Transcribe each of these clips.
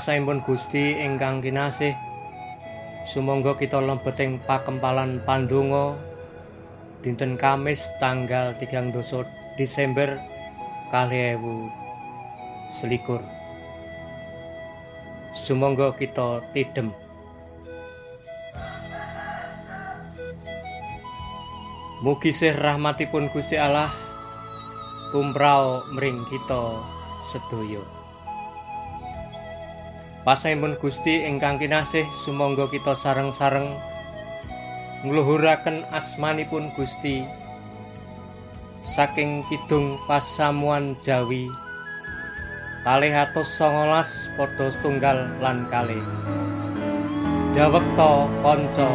Pasaimpun Gusti ingkang kinasih Sumangga kita lembeting pakempalan pandonga dinten Kamis tanggal 3 Desember kalih ewu selikur. Sumangga kita tidem. Mugi sih rahmatipun Gusti Allah tumrao mring kita sedaya. Pasaipun Gusti ingkang kinasih sumangga kita sareng-sareng ngluhuraken asmanipun Gusti. Saking kidung pasamuan Jawi kalih songolas padha setunggal lan kalih. Dawekta kanca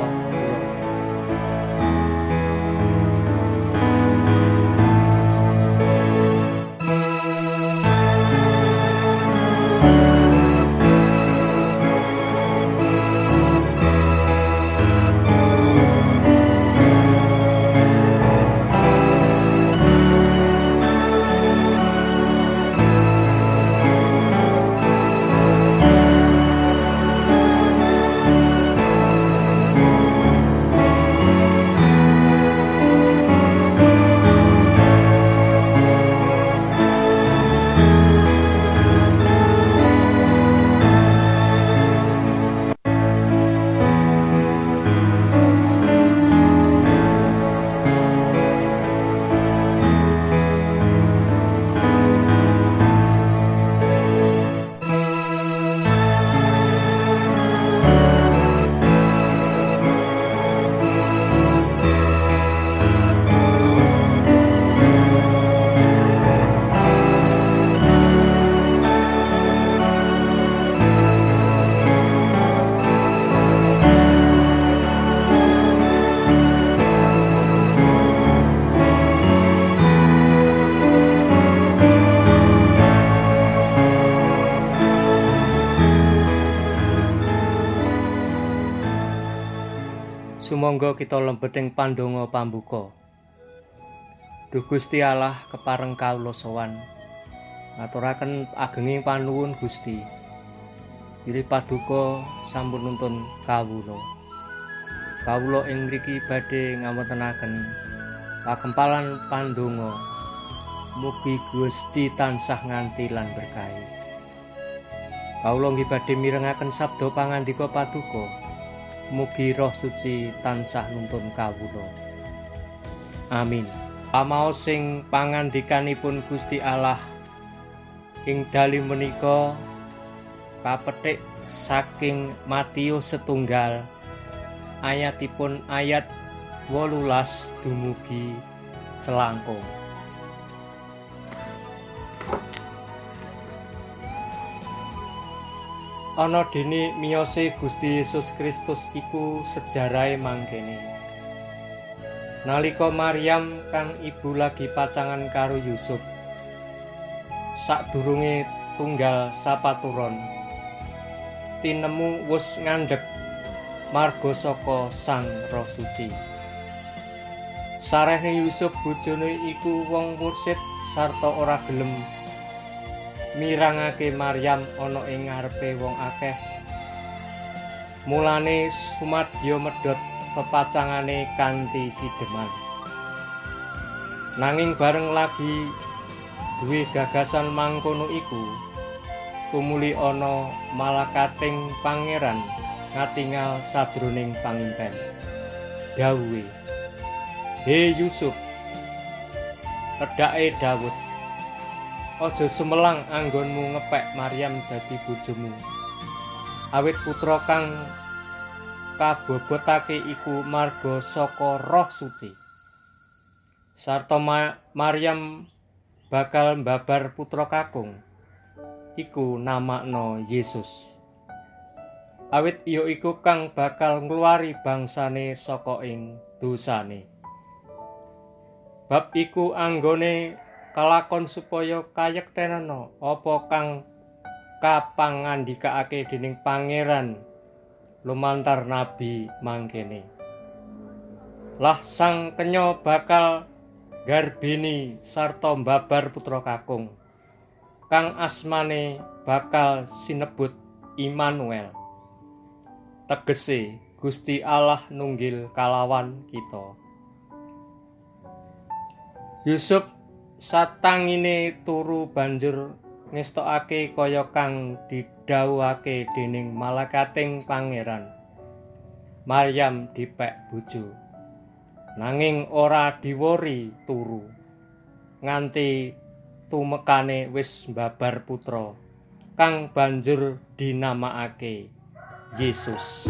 Sumangga kita lembeting pandonga pambuka. Duh Gusti Allah kepareng kawula sowan. Ngaturaken agenging panuwun Gusti. Iri paduka sampun nuntun kawula. Kawula ing mriki badhe ngawontenaken pakempalan pandonga. Mugi Gusti tansah nganti lan berkahi. Kawula nggih badhe mirengaken sabda pangandika paduka. Mugi roh suci tansah nuntun kawula. Amin. Pamaos sing pangandikanipun Gusti Allah ing dali menika kapetik saking Matius setunggal ayatipun ayat wolulas dumugi selangkung. Ana dene miyose Gusti Yesus Kristus iku sejarahe mangkene. Nalika Maryam kang ibu lagi pacangan karo Yusuf. Sadurunge tunggal sapaturon. Tinemu wus ngandhek marga saka Sang Roh Suci. Sarehne Yusuf bojone iku wong mursid sarta ora gelem mirangake Maryam ana ing ngarepe wong akeh. Mulane sumadya medhot pepacangane kanthi sideman. Nanging bareng lagi duwe gagasan mangkono iku, tumuli ana malakating pangeran ngatingal sajroning pangimpen. Dawuhe, "He Yusuf, kedake Daud, Aja sumelang anggonmu ngepek Maryam dadi bojomu. Awit putra kang kabobotake iku marga saka Roh Suci. Sarta Ma Maryam bakal mbabar putra kakung. Iku namakno Yesus. Awit ya iku kang bakal ngluwari bangsane saka ing dosane. Bab iku anggone kalakon supaya kayektenana apa kang kapangandikaake dening pangeran? Lumantar nabi mangkene. Lah sang kenya bakal garbini sarta mbabar putra kakung. Kang asmane bakal sinebut Immanuel. Tegese Gusti Allah nunggil kalawan kita. Yusuf satangine turu banjur ngestokake kaya kang didhawuhake dening malakating pangeran. Maryam dipek bojo. Nanging ora diwori turu. Nganti tumekane wis babar putra kang banjur dinamakake Yesus.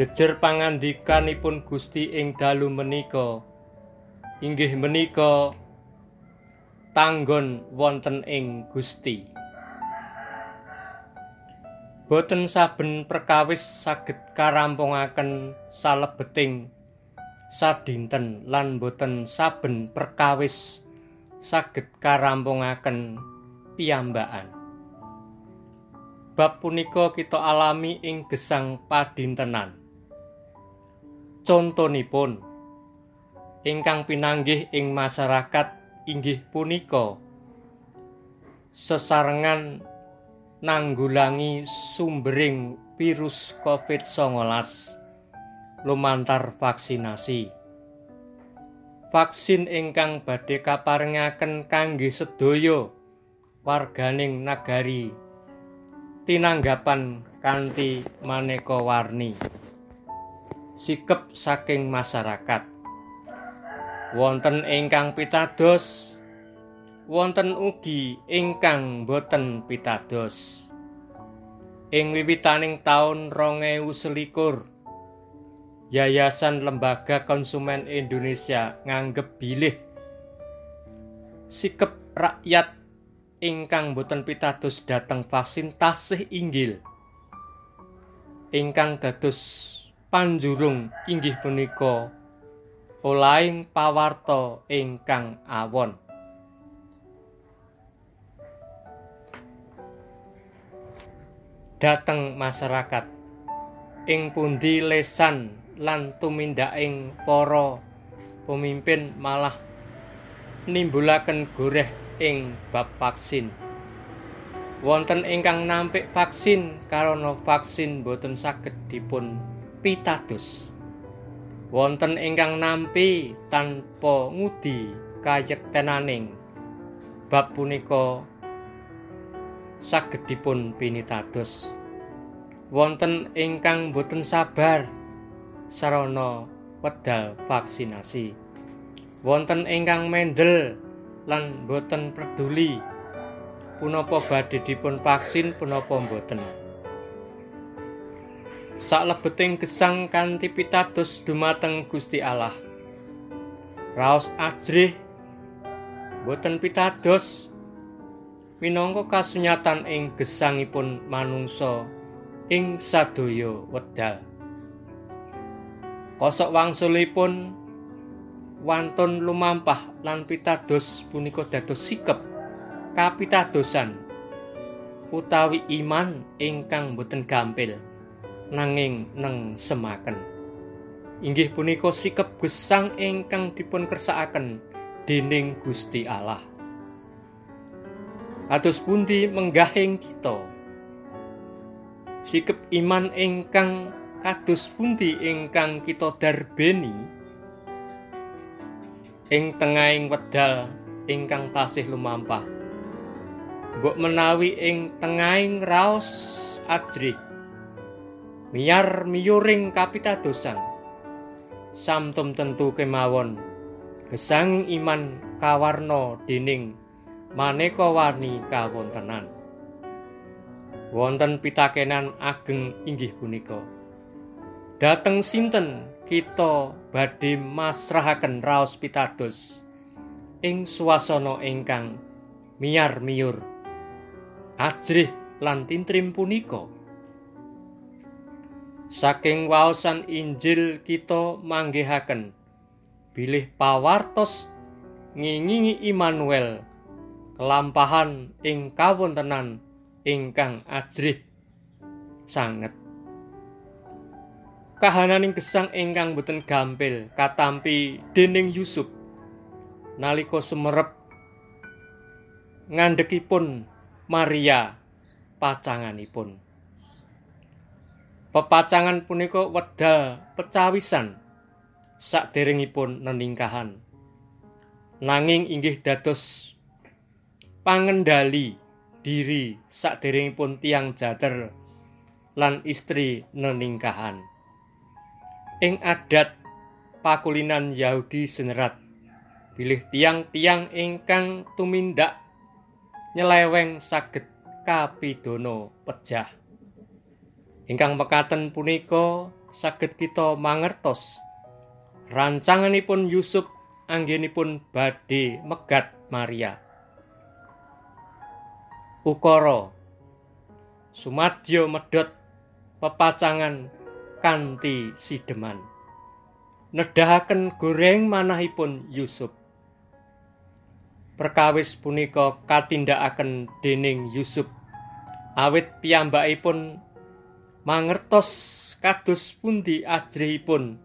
Jejer pangandikanipun Gusti ing dalu menika inggih menika tanggon wonten ing Gusti. Boten saben perkawis saged karampungaken salebeting sadinten lan boten saben perkawis saged karampungaken piyambakan. Bab punika kita alami ing gesang padintenan. Contonipun ingkang pinanggih ing masyarakat inggih punika sesarengan nanggulangi sumbering virus COVID-19 lumantar vaksinasi. Vaksin ingkang badhe kaparengaken kangge sedaya warganing nagari tinanggapan kanthi maneka warni. Sikep saking masyarakat. Wonten ingkang pitados, wonten ugi ingkang boten pitados. Ing wiwitaning taun 2021, Yayasan Lembaga Konsumen Indonesia nganggep bilih sikep rakyat ingkang boten pitados dhateng vaksin tasih inggil. Ingkang dados panjurung inggih punika olaing pawarta ingkang awon. Dateng masyarakat. Ing pundi lesan lan tumindaking para pemimpin malah nimbulaken goreh ing bab vaksin. Wonten ingkang nampik vaksin karana vaksin boten saged dipun pitados wonten ingkang nampi tanpa ngudi kayektenaning bab punika saged dipun pinitados. Wonten ingkang boten sabar sarana wedal vaksinasi. Wonten ingkang mendel lan boten peduli punapa badhe dipun vaksin punapa boten saklebeting gesang kanthi pitados dumateng Gusti Allah. Raos ajrih boten pitados minangka kasunyatan ing gesangipun manungsa ing sadaya wedal. Kosok wangsulipun wantun lumampah lan pitados punika dados sikep kapitadosan utawi iman ingkang boten gampil. Nanging neng semaken. Inggih punika sikep gesang ingkang dipun kersakaken dening Gusti Allah. Kados pundi menggahing kita. Sikep iman ingkang kados pundi ingkang kita darbeni ing tengahing wedal ingkang tasih lumampah. Mbok menawi ing tengahing raos ajrik miyar miyuring kapitadosan. Samtum tentu kemawon. Gesanging iman kawarna dening maneka warni kawontenan. Wonten pitakenan ageng inggih punika. Dateng sinten kita badhe masrahaken raos pitados ing swasana ingkang miyar miyur. Ajrih lan tintrim punika Saking waosan Injil kita manggihaken bilih pawartos ngingingi Immanuel kelampahan ing kawontenan ingkang ajrih sanget. Kahananing gesang ingkang boten gampil katampi dening Yusuf nalika semerep ngandhekipun Maria pacanganipun pepacangan punika wedal pecawisan saderengipun neningkahan nanging inggih dados pangendali diri saderengipun tiang jater lan istri neningkahan. Ing adat pakulinan Yahudi senerat bilih tiang-tiang ingkang tumindak nyeleweng saged kapidono pejah. Ingkang mekaten punika saged kita mangertos rancanganipun Yusuf anggenipun badhe megat Maria. ukara sumadyo medhot pepacangan kanthi sideman. Nedahaken goreng manahipun Yusuf. Perkawis punika katindakaken dening Yusuf. Awit piyambakipun mangertos kados pundi ajrihipun?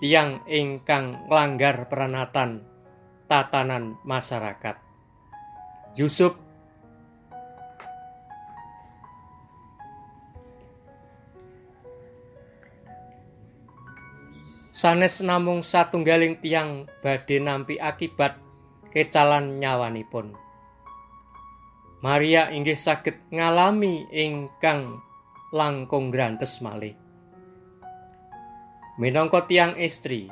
Tiang ingkang nglanggar peranatan tatanan masyarakat. Yusuf. Sanes namung satunggaling tiang badhe nampi akibat kecalan nyawanipun. Maria inggih saged ngalami ingkang langkung grantes malih. Minangka tiang istri,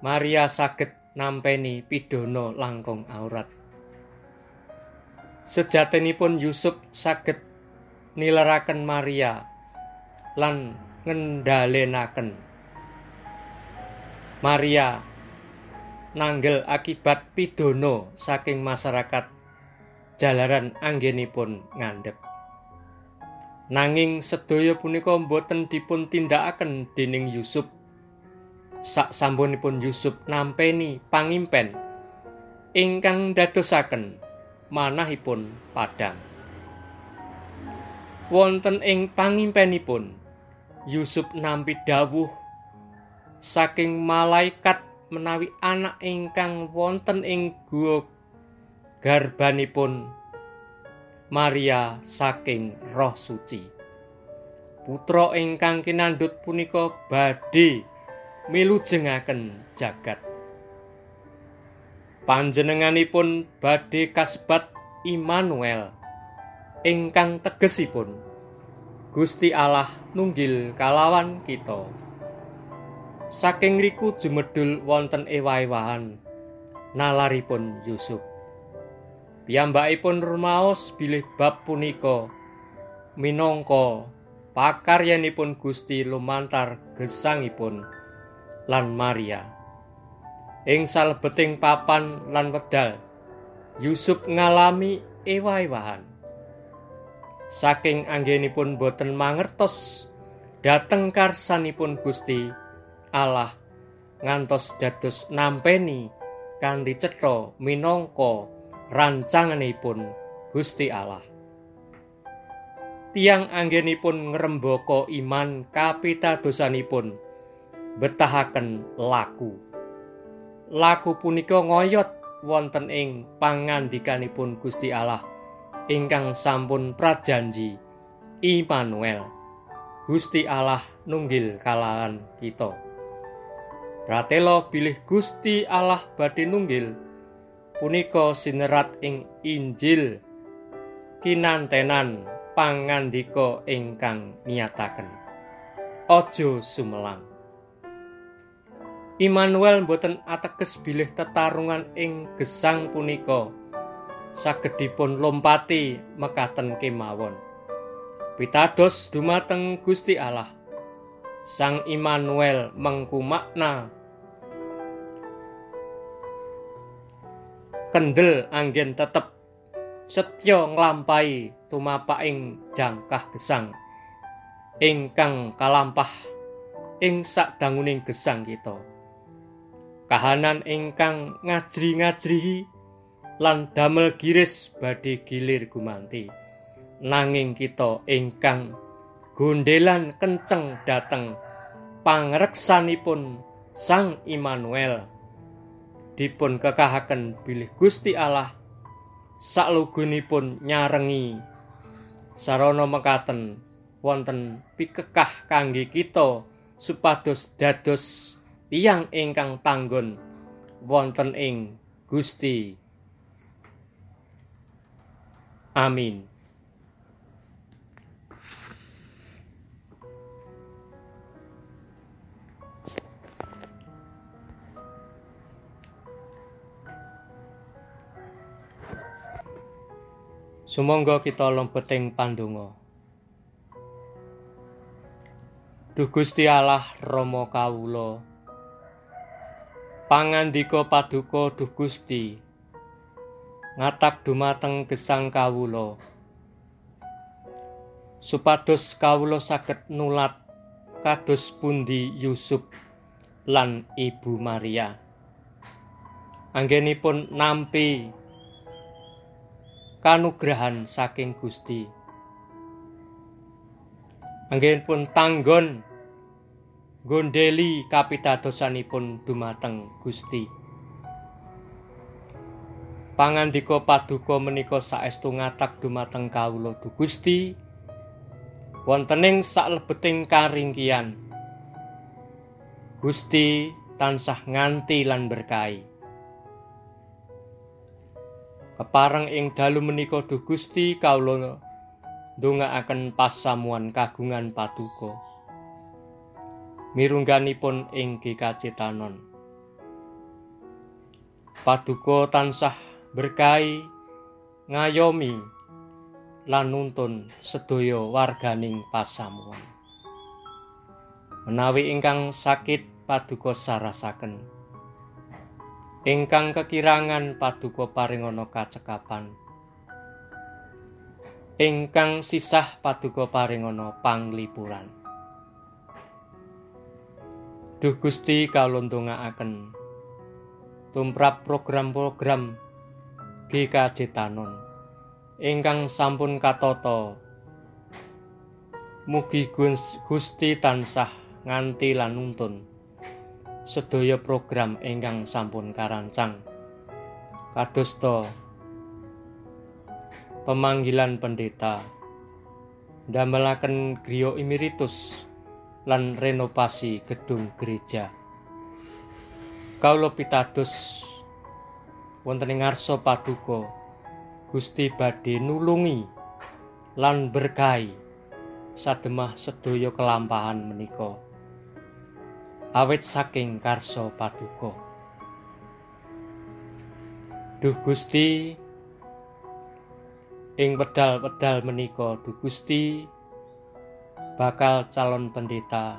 Maria saged nampeni pidana langkung aurat. Sejatenipun Yusuf saged nilaraken Maria lan ngendhalenaken Maria nanggel akibat pidono saking masyarakat jalaran anggenipun ngandhep. Nanging sedaya punika boten dipun tindakaken dening Yusuf. Sak sampunipun Yusuf nampeni pangimpen ingkang dadosaken manahipun padang. Wonten ing pangimpenipun Yusuf nampi dawuh saking malaikat menawi anak ingkang wonten ing guwa garbanipun Maria saking roh suci. Putra ingkang kinandhut punika badhe milujengaken jagat. Panjenenganipun badhe kasebat Immanuel ingkang tegesipun. Gusti Allah nunggil kalawan kita. Saking riku jumedul wonten ewa-ewahan nalaripun Yusuf. Piyambakipun rumaos bilih bab punika minangka pakaryanipun Gusti lumantar gesangipun lan Maria. Ing salebeting papan lan wedal Yusuf ngalami ewa-ewahan. Saking anggenipun boten mangertos dateng karsanipun Gusti Allah ngantos dados nampeni kanthi cetha minangka rancanganipun Gusti Allah. Tiang anggenipun ngrembaka iman kapitadosanipun betahaken laku. Laku punika ngoyot wonten ing pangandikanipun Gusti Allah ingkang sampun prajanji Immanuel. Gusti Allah nunggil kalahan kita. Pratela bilih Gusti Allah badhe nunggil punika sinerat ing Injil. Kinantenan pangandika ingkang niyataken Aja sumelang. Immanuel boten ateges bilih tetarungan ing gesang punika. Saged dipun lompati mekaten kemawon. Pitados dumateng Gusti Allah. Sang Immanuel mengku makna kendel anggen tetep. Setya nglampahi tumapaking jangkah gesang. Ingkang kalampah ing sadanguning gesang kita. Kahanan ingkang ngajri-ngajri lan damel giris badhe gilir gumanti. Nanging kita ingkang gondelan kenceng dateng pangreksanipun Sang Immanuel dipun kekahaken bilih Gusti Allah saklugunipun nyarengi sarana mekaten wonten pikekah kangge kita supados dados tiyang ingkang tanggon wonten ing Gusti. Amin Sumangga kita lempeting pandonga. Duh Gusti Allah Rama kawula. Pangandika paduka Duh Gusti. Ngatak dumateng gesang kawula. Supados kawula saged nulat kados pundi Yusuf lan Ibu Maria. Anggenipun nampi kanugrahan saking Gusti. pun tanggon gondeli kapitadosanipun dumateng Gusti. Pangandika paduka menika saestu ngatak dumateng kawula du Gusti wontening saklebeting karingkian. Gusti tansah nganti lan berkahi. Kepareng ing dalu menika duh Gusti kawula ndongaaken pasamuan kagungan paduka mirungganipun ing kekacitanon paduka tansah berkahi ngayomi lan nuntun sedaya warganing pasamuan. Menawi ingkang sakit paduka sarasaken ingkang kekirangan paduka paringana kacekapan. Ingkang sisah paduka paringana panglipuran. Duh Gusti kalondongaaken tumrap program-program GKJ Tanon ingkang sampun katata mugi Gusti tansah nganti lan nuntun sedaya program ingkang sampun karancang. Kadosta pemanggilan pendeta ndamelaken griya emeritus lan renovasi gedung gereja. Kawula pitados wonten ing ngarsa paduka Gusti badhe nulungi lan berkahi sademah sedaya kelampahan menika. Awit saking karso paduka. Duh Gusti ing pedal-pedal menika Duh Gusti bakal calon pendeta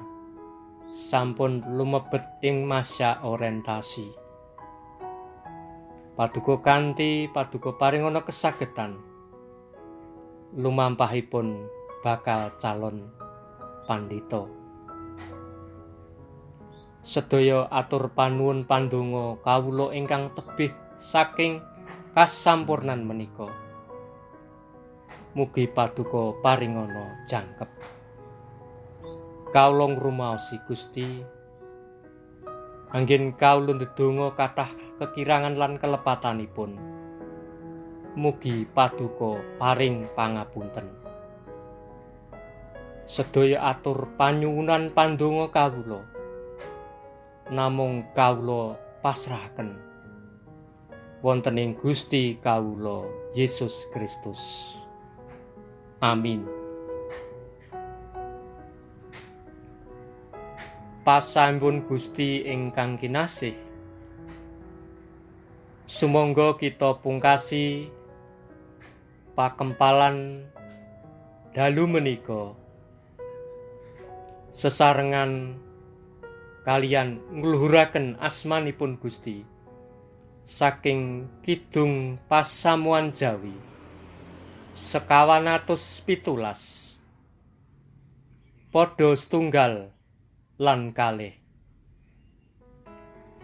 sampun lumebet ing masa orientasi. Paduka kanthi paduka paringana kesagetan lumampahipun bakal calon pandito. Sedaya atur panuwun pandonga kawula ingkang tebih saking kasampurnan menika. Mugi paduka paringana jangkep. Kawula ngrumaosi Gusti. Anggen kawula ndedonga kathah kekirangan lan kelepatanipun. Mugi paduka paring pangapunten. Sedaya atur panyuwunan pandonga kawula namung kawula pasrahaken wonten ing Gusti kawula Yesus Kristus. Amin. Pasambun Gusti ingkang kinasih. Sumangga kita pungkasi pakempalan dalu menika sesarengan kalian ngluhuraken asmanipun Gusti. Saking kidung pasamuan Jawi sekawan atus pitulas padha setunggal lan kalih.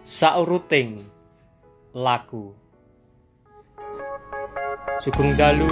Sauruting laku sugeng dalu